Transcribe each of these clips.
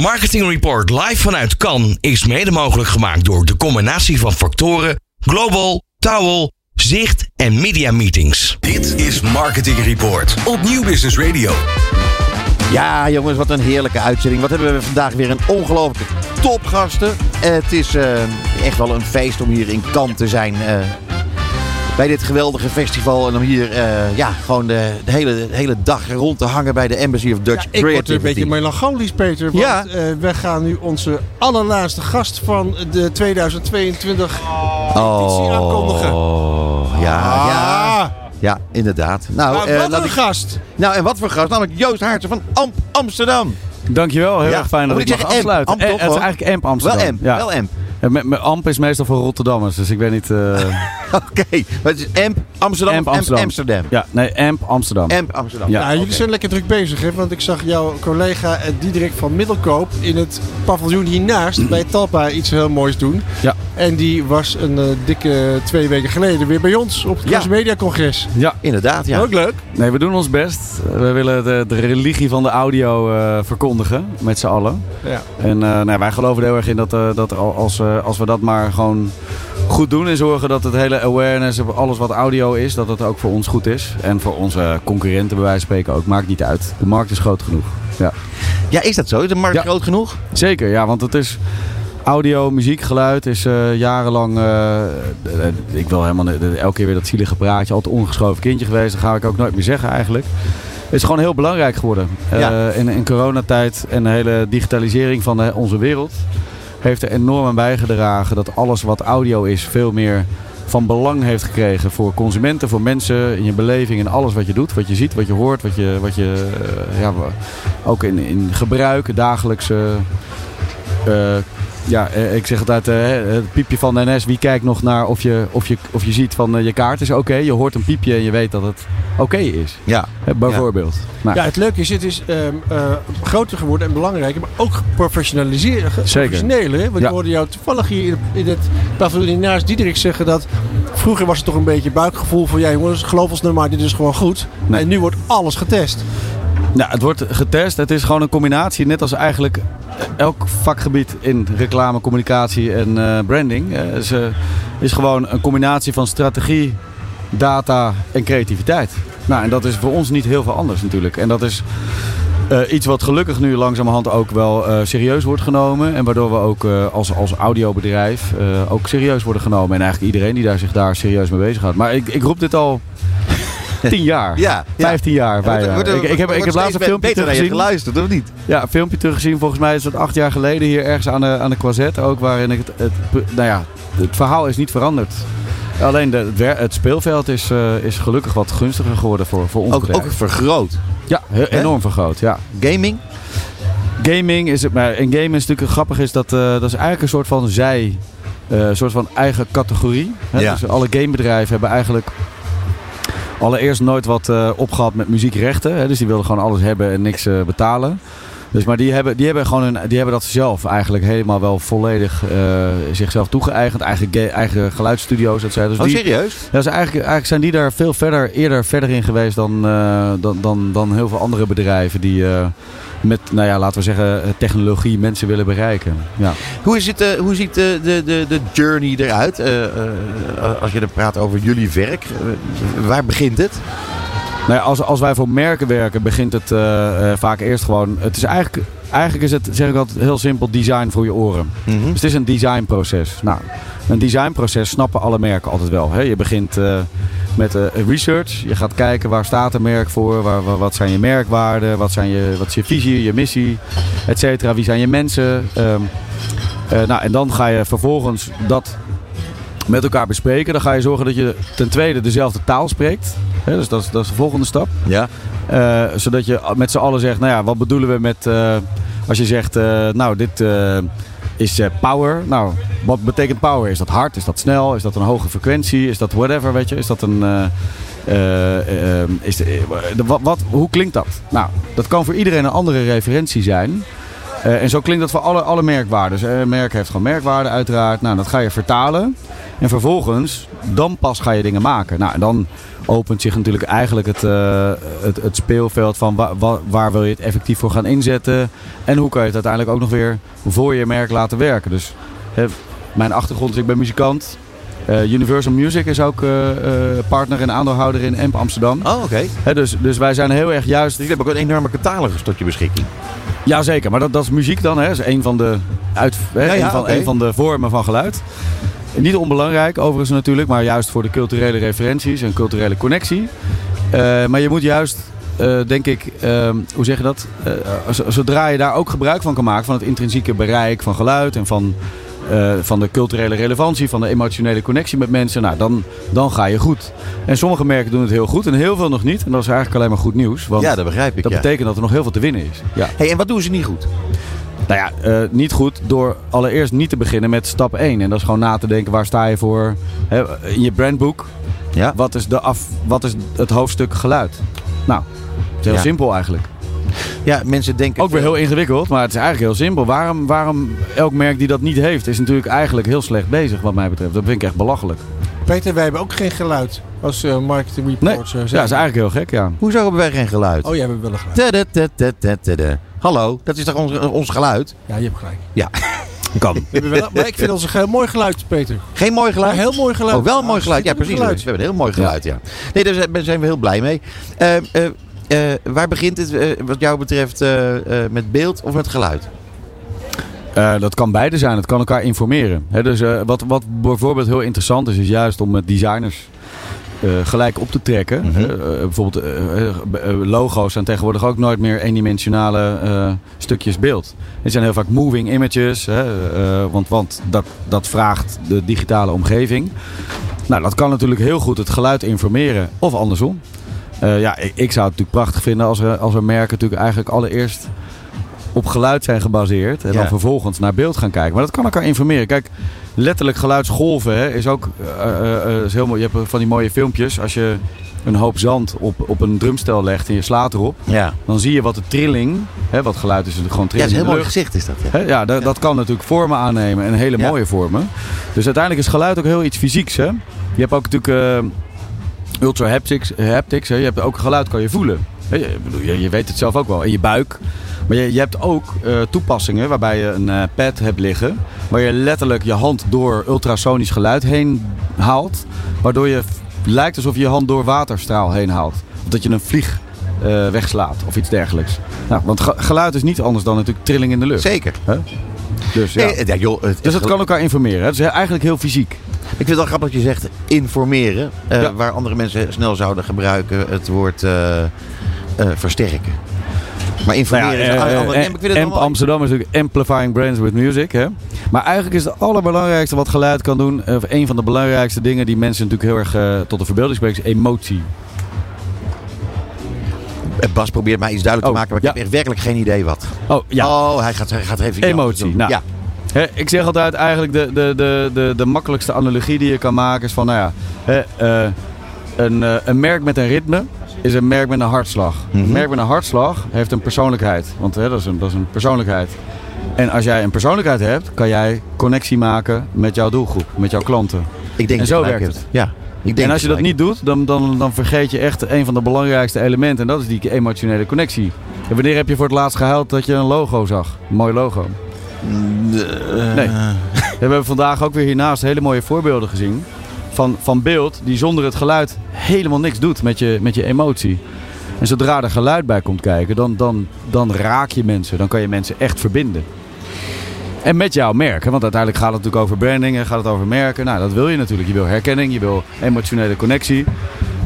Marketing Report live vanuit Cannes is mede mogelijk gemaakt door de combinatie van factoren Global, Towel, Zicht en Media Meetings. Dit is Marketing Report op Nieuw Business Radio. Ja, jongens, wat een heerlijke uitzending. Wat hebben we vandaag weer een ongelooflijke topgasten. Eh, het is eh, echt wel een feest om hier in Cannes te zijn. eh, bij dit geweldige festival. En om hier eh, ja, gewoon de, de hele, de hele dag rond te hangen bij de Embassy of Dutch Ja, ik word een beetje melancholisch, Peter. Want Ja. eh, we gaan nu onze allerlaatste gast van de 2022 editie aankondigen. Oh, ja, ja, Ah, ja, inderdaad. Nou, maar eh, wat laat een ik, gast. nou, en wat voor gast? Namelijk Joost Haartsen van Amp Amsterdam. Dankjewel, heel Ja, erg fijn dat ik ik mag Amp? afsluiten. Amp het is eigenlijk Amp Amsterdam. Wel Amp, ja. wel Amp. Ja, met- met Amp is meestal voor Rotterdammers, dus ik weet niet... Oké, het is Amp Amsterdam Amp Amsterdam. Amsterdam? ja, nee, Amp Amsterdam. Amp Amsterdam. Ja. Ja, jullie zijn lekker druk bezig, hè? Want ik zag jouw collega eh, Diederik van Middelkoop in het paviljoen hiernaast bij Talpa iets heel moois doen. Ja. En die was een eh, dikke twee weken geleden weer bij ons op het Ja. Crossmedia Congres. Ja, Inderdaad, ja. Ook leuk. nee, we doen ons best. We willen de, de religie van de audio eh, verkondigen, met z'n allen. Ja. En eh, nou, wij geloven er heel erg in dat, eh, dat al- als, als we dat maar gewoon goed doen en zorgen dat het hele awareness, alles wat audio is, dat het ook voor ons goed is. En voor onze concurrenten bij wijze van spreken ook. Maakt niet uit. De markt is groot genoeg. Ja. Ja, is dat zo? Is de markt Ja. groot genoeg? Zeker, ja, want het is audio, muziek, geluid is eh, jarenlang. eh, eh, ik wil helemaal elke keer weer dat zielige praatje, altijd ongeschoven kindje geweest. Dat ga ik ook nooit meer zeggen eigenlijk. Het is gewoon heel belangrijk geworden. Ja. in, in coronatijd en de hele digitalisering van de- onze wereld heeft er enorm aan bijgedragen dat alles wat audio is veel meer van belang heeft gekregen voor consumenten, voor mensen, in je beleving en alles wat je doet, wat je ziet, wat je hoort, wat je, wat je eh, ja, ook in, in gebruik, dagelijkse. eh, ja, eh, ik zeg altijd, eh, het piepje van de NS, wie kijkt nog naar of je, of je, of je ziet van eh, je kaart is oké. Je hoort een piepje en je weet dat het oké is. Ja. Bijvoorbeeld. Nou, Ja, het leuke is, het is ehm, eh, groter geworden en belangrijker, maar ook geprofessionaliseerd. Professioneler, hè? Want Ja. ik hoorde jou toevallig hier in, in het paviljoen hiernaast Diederik zeggen dat vroeger was het toch een beetje buikgevoel van ja jongens, geloof ons nou maar, dit is gewoon goed. Nee. En nu wordt alles getest. Nou, het wordt getest. Het is gewoon een combinatie, net als eigenlijk elk vakgebied in reclame, communicatie en eh, branding. eh, is, is gewoon een combinatie van strategie, data en creativiteit. Nou, en dat is voor ons niet heel veel anders natuurlijk. En dat is eh, iets wat gelukkig nu langzamerhand ook wel serieus wordt genomen. En waardoor we ook als, als audiobedrijf ook serieus worden genomen. En eigenlijk iedereen die daar zich daar serieus mee bezighoudt. Maar ik, ik roep dit al tien jaar. Ja. 15 jaar bijna. Ik, ik heb, ik heb laatst een filmpje teruggezien. geluisterd, of niet? Ja, een filmpje teruggezien. Volgens mij is het acht jaar geleden hier ergens aan de, aan de Quazet. Ook waarin ik het, het, nou ja, het verhaal is niet veranderd. Alleen de, het, speelveld is, eh, is gelukkig wat gunstiger geworden voor, voor ons Ook, vergroot. ja, heel, enorm vergroot. Ja. Gaming? Gaming is het, maar in gaming is natuurlijk grappig is dat, eh, dat is eigenlijk een soort van zij, eh, een soort van eigen categorie. Hè? Ja. Dus alle gamebedrijven hebben eigenlijk allereerst nooit wat eh, opgehad met muziekrechten. Hè? Dus die wilden gewoon alles hebben en niks eh, betalen. Dus, maar die hebben, die, hebben gewoon een, die hebben dat zelf eigenlijk helemaal wel volledig eh, zichzelf toegeëigend. Eigen, eigen geluidsstudio's, et cetera. Dus Oh, die, serieus? ja, dus eigenlijk, eigenlijk zijn die daar veel verder, eerder verder in geweest dan, dan, dan, dan heel veel andere bedrijven die met, nou ja, laten we zeggen, eh, technologie mensen willen bereiken. Ja. Hoe, is het, eh, hoe ziet de, de, de, de journey eruit? Eh, eh, als je er praat over jullie werk, eh, waar begint het? Nou ja, als, als wij voor merken werken, begint het eh, eh, vaak eerst gewoon. Het is eigenlijk, eigenlijk is het, zeg ik altijd, heel simpel design voor je oren. Mhm. Dus het is een designproces. Nou, een designproces snappen alle merken altijd wel. Hè? Je begint eh, met eh, research. Je gaat kijken waar staat een merk voor, waar, wat zijn je merkwaarden, wat, zijn je, wat is je visie, je missie, et cetera. Wie zijn je mensen? Ehm, eh, nou, en dan ga je vervolgens dat met elkaar bespreken. Dan ga je zorgen dat je ten tweede dezelfde taal spreekt. Dus dat is, dat is de volgende stap. Ja. Eh, zodat je met z'n allen zegt, nou ja, wat bedoelen we met... als je zegt, nou, dit is eh, power. Nou, wat betekent power? Is dat hard? Is dat snel? Is dat een hoge frequentie? Is dat whatever, weet je? Is dat een... eh, eh, eh, is de, wat, hoe klinkt dat? Nou, dat kan voor iedereen een andere referentie zijn. En zo klinkt dat voor alle, alle merkwaarden. Een merk heeft gewoon merkwaarden uiteraard. Nou, dat ga je vertalen. En vervolgens, dan pas ga je dingen maken. Nou, en dan opent zich natuurlijk eigenlijk het, eh, het, het speelveld van wa- wa- waar wil je het effectief voor gaan inzetten. En hoe kan je het uiteindelijk ook nog weer voor je merk laten werken. Dus mijn achtergrond is, ik ben muzikant. Eh, Universal Music is ook eh, partner en aandeelhouder in EMP Amsterdam. Oh, oké. Dus, dus wij zijn heel erg juist Dus je hebt ook een enorme catalogus tot je beschikking. Jazeker, maar dat, dat is muziek dan. Hè. Dat is een van de, uit, hè, Ja, ja, een van, oké. een van de vormen van geluid. Niet onbelangrijk overigens natuurlijk, maar juist voor de culturele referenties en culturele connectie. Eh, maar je moet juist, eh, denk ik, eh, hoe zeg je dat? Eh, zodra je daar ook gebruik van kan maken, van het intrinsieke bereik van geluid en van, van de culturele relevantie, van de emotionele connectie met mensen, nou, dan, dan ga je goed. En sommige merken doen het heel goed en heel veel nog niet. En dat is eigenlijk alleen maar goed nieuws. Want ja, dat begrijp ik. dat ja. betekent dat er nog heel veel te winnen is. Ja. Hey, en wat doen ze niet goed? Nou ja, eh, niet goed door allereerst niet te beginnen met stap 1. En dat is gewoon na te denken, waar sta je voor hè, in je brandboek? Ja. Wat is, de af, wat is het hoofdstuk geluid? Nou, het is heel Ja. simpel eigenlijk. Ja, mensen denken... Ook weer heel ingewikkeld, maar het is eigenlijk heel simpel. Waarom, waarom elk merk die dat niet heeft, is natuurlijk eigenlijk heel slecht bezig wat mij betreft. Dat vind ik echt belachelijk. Peter, wij hebben ook geen geluid als eh marketing Nee, reports. ja, dat is eigenlijk heel gek, ja. Hoezo hebben wij geen geluid? Oh, jij hebt wel een geluid. Hallo, dat is toch ons, ons geluid? Ja, je hebt gelijk. Ja, Kan. We hebben wel, maar ik vind ons een heel mooi geluid, Peter. geen mooi Maar geluid? heel mooi geluid. Oh, wel een mooi geluid. Ja, precies. We hebben een heel mooi geluid, ja. Nee, daar zijn- we heel blij mee. Eh, eh, eh, waar begint het eh, wat jou betreft eh, eh, met beeld of met geluid? Eh, dat kan beide zijn. Het kan elkaar informeren. Hè, dus eh, wat, wat bijvoorbeeld heel interessant is, is juist om met designers eh, gelijk op te trekken. Mhm. Eh, eh, bijvoorbeeld logo's zijn tegenwoordig ook nooit meer eendimensionale stukjes beeld. Het zijn heel vaak moving images, hè, want, want dat, dat vraagt de digitale omgeving. Nou, dat kan natuurlijk heel goed het geluid informeren of andersom. Ja, ik, ik zou het natuurlijk prachtig vinden als er, als er merken natuurlijk eigenlijk allereerst op geluid zijn gebaseerd. En Ja. dan vervolgens naar beeld gaan kijken. Maar dat kan elkaar informeren. Kijk, letterlijk geluidsgolven hè, is ook eh, eh, eh, is heel mooi. Je hebt van die mooie filmpjes. Als je een hoop zand op, op een drumstel legt en je slaat erop. Ja, Dan zie je wat de trilling, hè, wat geluid is natuurlijk gewoon ja dat trilling is een heel mooi gezicht is dat. Ja. Hè, ja, dat, dat kan natuurlijk vormen aannemen en hele Ja. mooie vormen. Dus uiteindelijk is geluid ook heel iets fysieks. Hè? Je hebt ook natuurlijk eh, ultra haptics. haptics hè? Je hebt ook geluid kan je voelen. Hè, Je, bedoel, je, je weet het zelf ook wel in je buik. Maar je, je hebt ook eh, toepassingen waarbij je een eh, pad hebt liggen. Waar je letterlijk je hand door ultrasonisch geluid heen haalt. Waardoor je lijkt alsof je je hand door waterstraal heen haalt. Of dat je een vlieg eh, wegslaat of iets dergelijks. Nou, want ge- geluid is niet anders dan natuurlijk trilling in de lucht. Zeker. Hè? Dus ja. Eh, ja, joh, het- Dus dat kan elkaar informeren. hè. Het is eigenlijk heel fysiek. Ik vind het wel grappig dat je zegt informeren. eh, Ja. Waar andere mensen snel zouden gebruiken het woord eh, eh, versterken. Maar informeren Nou is ja, eh, eh, ik vind het. Amsterdam is natuurlijk amplifying brands with music. Hè? Maar eigenlijk is het allerbelangrijkste wat geluid kan doen. Of een van de belangrijkste dingen die mensen natuurlijk heel erg eh, tot de verbeelding spreken. Is emotie. Eh, Bas probeert mij iets duidelijk Oh, te maken, maar ik ja. heb echt werkelijk geen idee wat. Oh ja. Oh, hij gaat, hij gaat even... Emotie, nou. Ja. Ik zeg altijd eigenlijk de, de, de, de, de makkelijkste analogie die je kan maken is van nou ja. Eh, een, eh, een merk met een ritme is een merk met een hartslag. Mhm. Een merk met een hartslag heeft een persoonlijkheid. Want hè, dat, is een, dat is een persoonlijkheid. En als jij een persoonlijkheid hebt, kan jij connectie maken met jouw doelgroep, met jouw klanten. Ik denk En zo werkt hebt. Ja. Ik denk en als je dat niet doet, dan, dan, dan vergeet je echt een van de belangrijkste elementen. En dat is die emotionele connectie. En wanneer heb je voor het laatst gehuild dat je een logo zag? Een mooi logo. Nee. Eh, We hebben vandaag ook weer hiernaast hele mooie voorbeelden gezien. Van, van beeld die zonder het geluid helemaal niks doet met je, met je emotie. En zodra er geluid bij komt kijken, dan, dan, dan raak je mensen. Dan kan je mensen echt verbinden. En met jouw merk. hè, Want uiteindelijk gaat het natuurlijk over branding en gaat het over merken. Nou, dat wil je natuurlijk. Je wil herkenning, je wil emotionele connectie.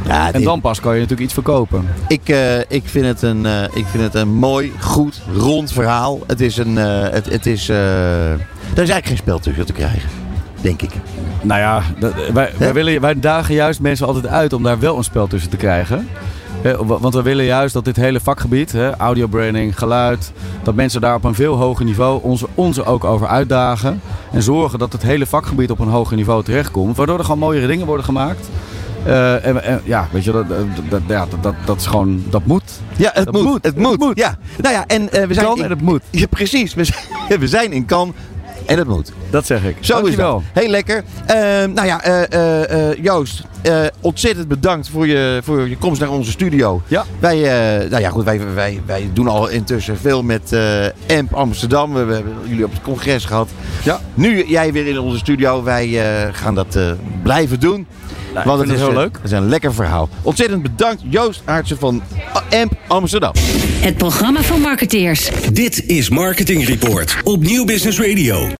ja, En dan pas kan je natuurlijk iets verkopen. Ik, eh, ik, vind het een, eh, ik vind het een mooi, goed, rond verhaal. Het is een. eh, het, het is, er is eigenlijk geen spel tussen te krijgen. Denk ik. Nou ja, dat- wij, wij, willen, wij dagen juist mensen altijd uit om daar wel een spel tussen te krijgen. Want we willen juist dat dit hele vakgebied, hè, audiobranding, geluid, dat mensen daar op een veel hoger niveau onze, onze ook over uitdagen. En zorgen dat het hele vakgebied op een hoger niveau terechtkomt. Waardoor er gewoon mooiere dingen worden gemaakt. Eh, en, en- ja, weet je, dat, dat, dat, ja, dat, dat, dat is gewoon, dat moet. Ja, het moet. moet. Het moet. Ja. Nou ja, en eh, we zijn. Kan in- en het moet. Ja, precies. We zijn, we zijn in Cannes. En dat moet. Dat zeg ik. Zo Dankjewel. is dat. Heel lekker. Ehm, nou ja, eh, eh, eh, Joost, ontzettend bedankt voor je, voor je komst naar onze studio. Ja. Wij, nou ja, goed, wij, wij, wij doen al intussen veel met AMP Amsterdam. We, we hebben jullie op het congres gehad. Ja. Nu jij weer in onze studio. Wij gaan dat blijven doen. Nou, Want het is heel leuk. Het is een lekker verhaal. Ontzettend bedankt Joost Aartsen van AMP Amsterdam. Het programma van marketeers. Dit is Marketing Report op Nieuw Business Radio.